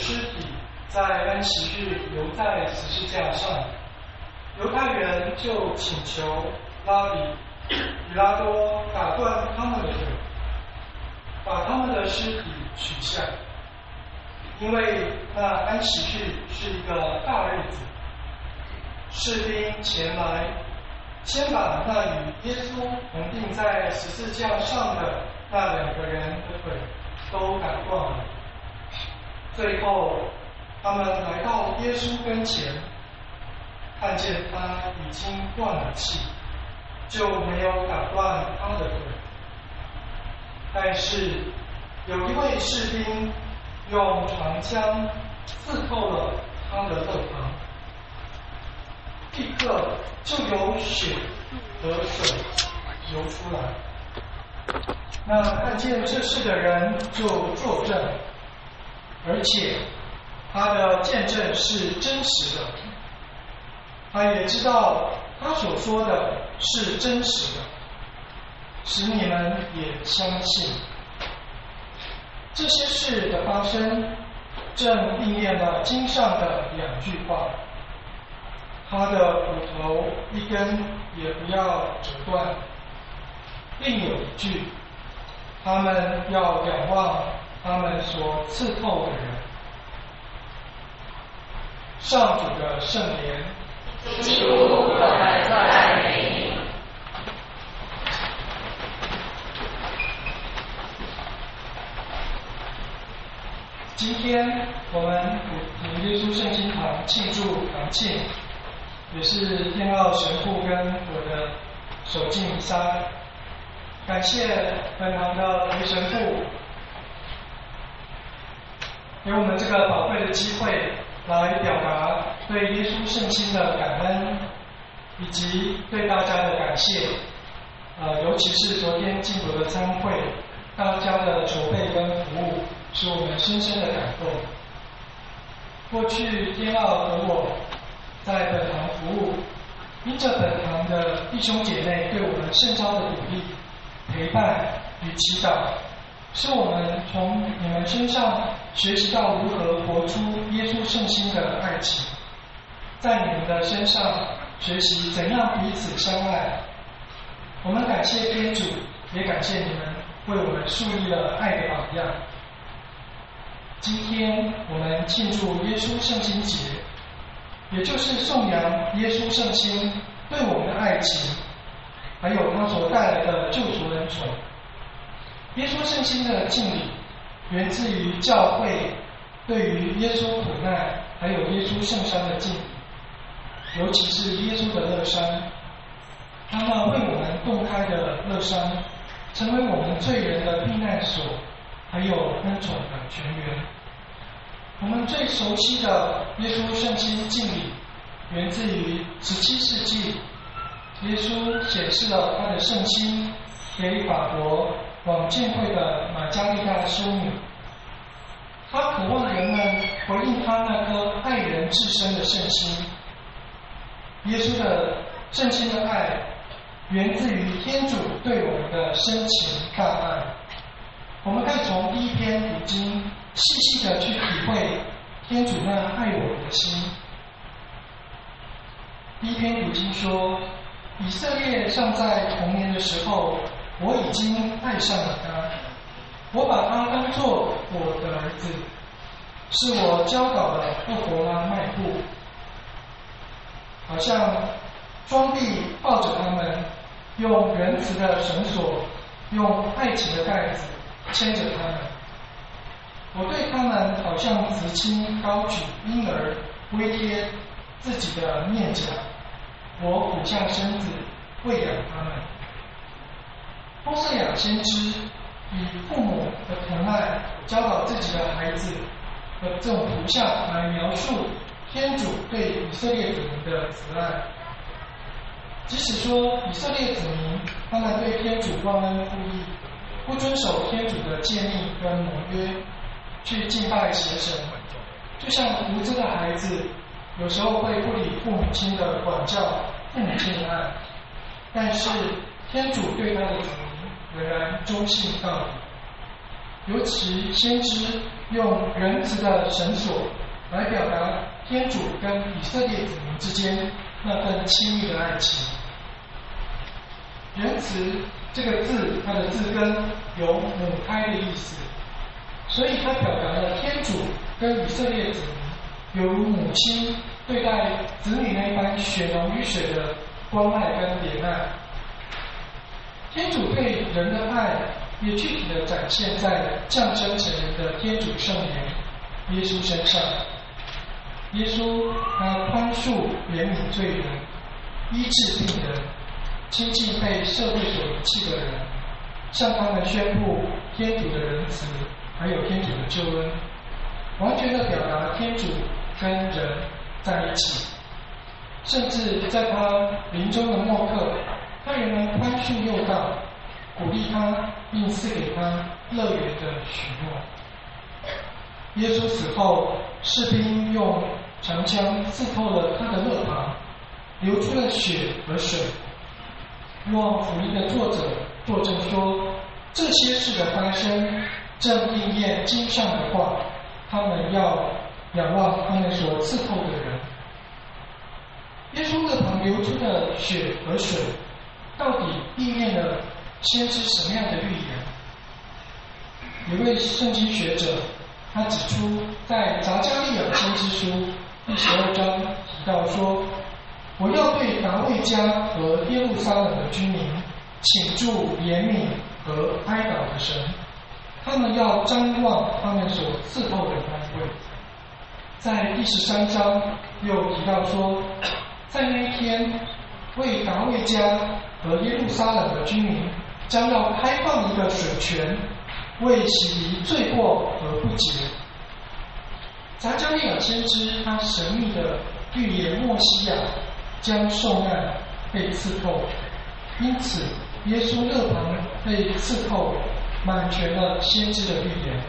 尸体在安息日留在十字架上，犹太人就请求拉比比拉多打断他们的腿，把他们的尸体取下，因为那安息日是一个大日子。士兵前来，先把那与耶稣同钉在十字架上的那两个人的腿都打断了。最后，他们来到耶稣跟前，看见他已经断了气，就没有打断他的腿。但是，有一位士兵用长枪刺透了他的肋旁。立刻就有血和水流出来。那看见这事的人就作证，而且他的见证是真实的。他也知道他所说的是真实的，使你们也相信。这些事的发生，正应验了经上的两句话。他的骨头一根也不要折断。另有一句，他们要仰望他们所刺透的人。上主的圣言。基督，我们赞美你。今天我们普耶稣圣经堂庆祝堂庆。也是天奥神父跟我的守敬三，感谢本堂的雷神父，给我们这个宝贵的机会来表达对耶稣圣心的感恩，以及对大家的感谢。呃，尤其是昨天进博的参会，大家的筹备跟服务，使我们深深的感动。过去天奥和我。在本堂服务，因着本堂的弟兄姐妹对我们圣招的鼓励、陪伴与祈祷，是我们从你们身上学习到如何活出耶稣圣心的爱情，在你们的身上学习怎样彼此相爱。我们感谢天主，也感谢你们为我们树立了爱的榜样。今天我们庆祝耶稣圣心节。也就是颂扬耶稣圣心对我们的爱情，还有他所带来的救赎恩宠。耶稣圣心的敬礼，源自于教会对于耶稣苦难还有耶稣圣山的敬礼，尤其是耶稣的乐山，他那为我们洞开的乐山，成为我们罪人的避难所，还有恩宠的泉源。我们最熟悉的耶稣圣心敬礼，源自于十七世纪，耶稣显示了他的圣心给法国往建会的玛加丽大修女。她渴望人们回应她那颗爱人至深的圣心。耶稣的圣心的爱，源自于天主对我们的深情大爱。我们可以从第一篇读经。细细的去体会天主那爱我们的心。第一篇读经说，以色列尚在童年的时候，我已经爱上了他，我把他当做我的儿子，是我教导的布伯拉迈布，好像庄地抱着他们，用仁慈的绳索，用爱情的带子牵着他们。我对他们好像慈亲高举婴儿，微贴自己的面颊，我俯下身子喂养他们。波瑟亚先知以父母的疼爱教导自己的孩子的这种图像来描述天主对以色列子民的慈爱。即使说以色列子民他们对天主忘恩负义，不遵守天主的诫命跟盟约。去敬拜邪神，就像无知的孩子，有时候会不理父母亲的管教，父母亲的爱。但是天主对他的子民仍然忠信到底。尤其先知用仁慈的绳索来表达天主跟以色列子民之间那份亲密的爱情。仁慈这个字，它的字根有母胎的意思，所以它表达了天主跟以色列子民犹如母亲对待子女那般血浓于水的关爱跟怜爱。天主对人的爱，也具体的展现在降生成人的天主圣言耶稣身上。耶稣他宽恕怜悯罪人，医治病人。亲近被社会所遗弃的人，向他们宣布天主的仁慈，还有天主的救恩，完全的表达天主跟人在一起。甚至在他临终的末刻，他仍然宽恕又道，鼓励他，并赐给他乐园的许诺。耶稣死后，士兵用长枪刺透了他的肋旁，流出了血和水。若福音的作者作证说，这些事的发生正应验经上的话，他们要仰望他们所刺透的人。耶稣的旁流出的血和水，到底应验了先知什么样的预言？有位圣经学者，他指出，在杂加利亚先知书第十二章提到说。我要对达卫家和耶路撒冷的居民请助怜悯和哀悼的神，他们要张望他们所伺候的单位。在第十三章又提到说，在那一天，为达卫家和耶路撒冷的居民将要开放一个水泉，为洗涤罪过而不洁。撒加利亚先知他神秘的预言莫西亚。将受难被刺透，因此耶稣肋旁被刺透，满全了先知的预言。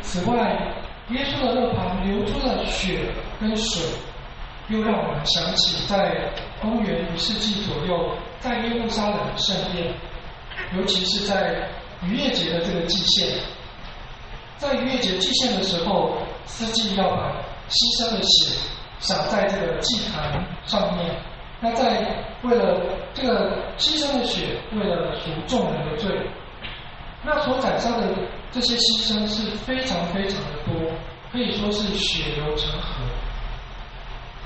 此外，耶稣的肋旁流出了血跟水，又让我们想起在公元一世纪左右，在耶路撒冷圣殿，尤其是在逾越节的这个祭献，在逾越节祭献的时候，司祭要把牺牲的血。洒在这个祭坛上面，那在为了这个牺牲的血，为了赎众人的罪，那所斩杀的这些牺牲是非常非常的多，可以说是血流成河，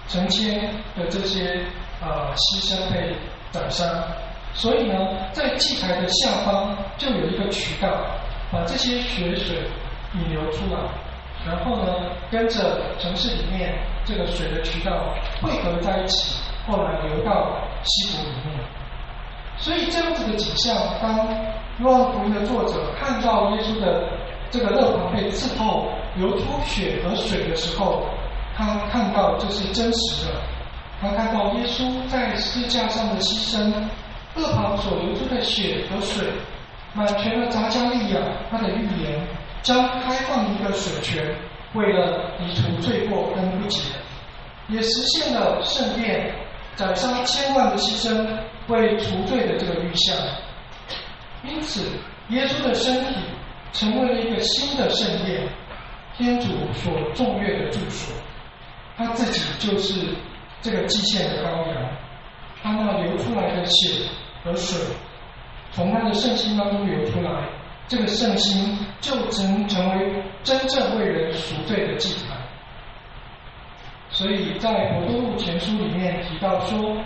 成千的这些啊牺牲被斩杀，所以呢，在祭台的下方就有一个渠道，把这些血水引流出来。然后呢，跟着城市里面这个水的渠道汇合在一起，后来流到西湖里面。所以这样子的景象，当《约翰福音》的作者看到耶稣的这个肋旁被刺透，流出血和水的时候，他看到这是真实的。他看到耶稣在十字架上的牺牲，肋旁所流出的血和水，满全了扎加利亚他的预言。将开放一个水泉，为了以除罪过跟不洁，也实现了圣殿宰杀千万的牺牲为除罪的这个预象。因此，耶稣的身体成为了一个新的圣殿，天主所重悦的住所。他自己就是这个祭献的羔羊，他那流出来的血和水，从他的圣心当中流出来。这个圣心就成成为真正为人赎罪的祭坛，所以在《博多禄前书》里面提到说，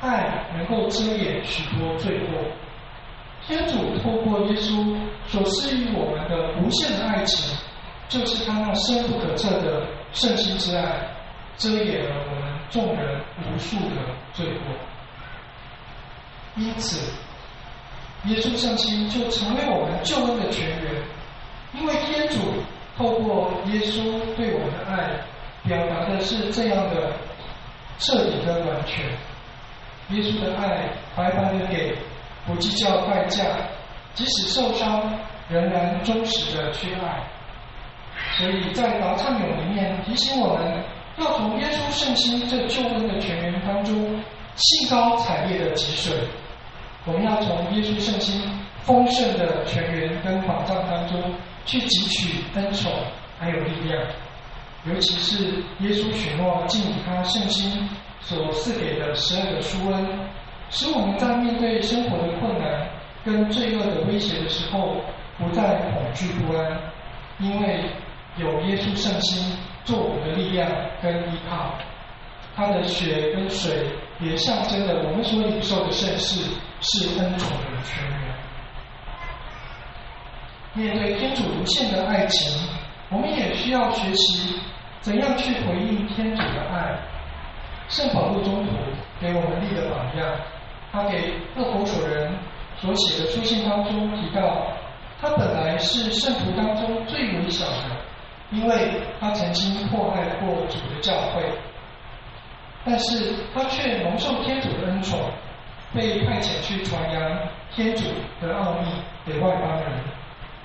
爱能够遮掩许多罪过。天主透过耶稣所施予我们的无限的爱情，就是他那深不可测的圣心之爱，遮掩了我们众人无数的罪过。因此。耶稣圣心就成为我们救恩的泉源，因为天主透过耶稣对我们的爱，表达的是这样的彻底的完全。耶稣的爱白白的给，不计较代价，即使受伤仍然忠实的去爱。所以在答唱咏里面提醒我们，要从耶稣圣心这救恩的泉源当中，兴高采烈的汲水。我们要从耶稣圣心丰盛的泉源跟宝藏当中去汲取恩宠还有力量。尤其是耶稣许诺尽他圣心所赐给的十二个书恩，使我们在面对生活的困难跟罪恶的威胁的时候，不再恐惧不安，因为有耶稣圣心做我们的力量跟依靠。他的血跟水也象征了我们所领受的圣事是恩宠的泉源。面对天主无限的爱情，我们也需要学习。怎样去回应天主的爱？圣保禄中途给我们立的榜样。他给厄弗所人所写的书信当中提到，他本来是圣徒当中最微小的，因为他曾经迫害过主的教会，但是他却蒙受天主的恩宠，被派遣去传扬天主的奥秘给外邦人。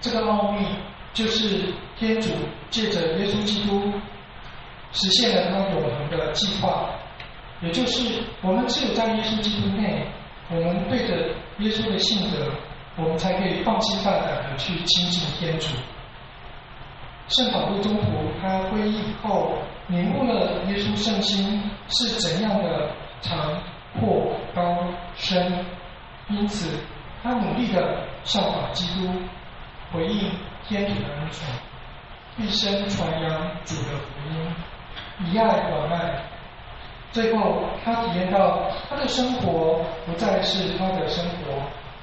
这个奥秘就是天主借着耶稣基督。实现了他永恒的计划，也就是我们只有在耶稣基督内，我们对着耶稣的性格，我们才可以放心大胆的去亲近天主。圣保禄中途他皈依后，领悟了耶稣圣心是怎样的长、阔、高、深，因此他努力的效法基督，回应天主的恩宠，一生传扬主的福音。以爱广爱，最后他体验到他的生活不再是他的生活，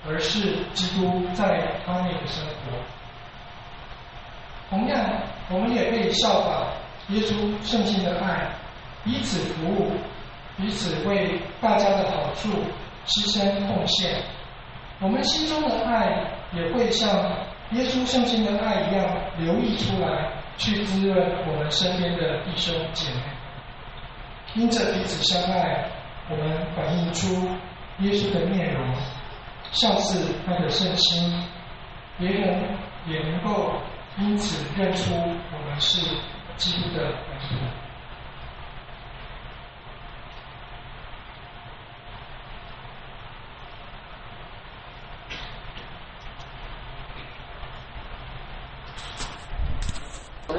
而是基督在他内的生活。同样，我们也可以效法耶稣圣心的爱，彼此服务，彼此为大家的好处牺牲奉献。我们心中的爱也会像耶稣圣心的爱一样流溢出来。去滋润我们身边的弟兄姐妹，因着彼此相爱，我们反映出耶稣的面容，效似他的圣心，别人也能够因此认出我们是基督的门徒。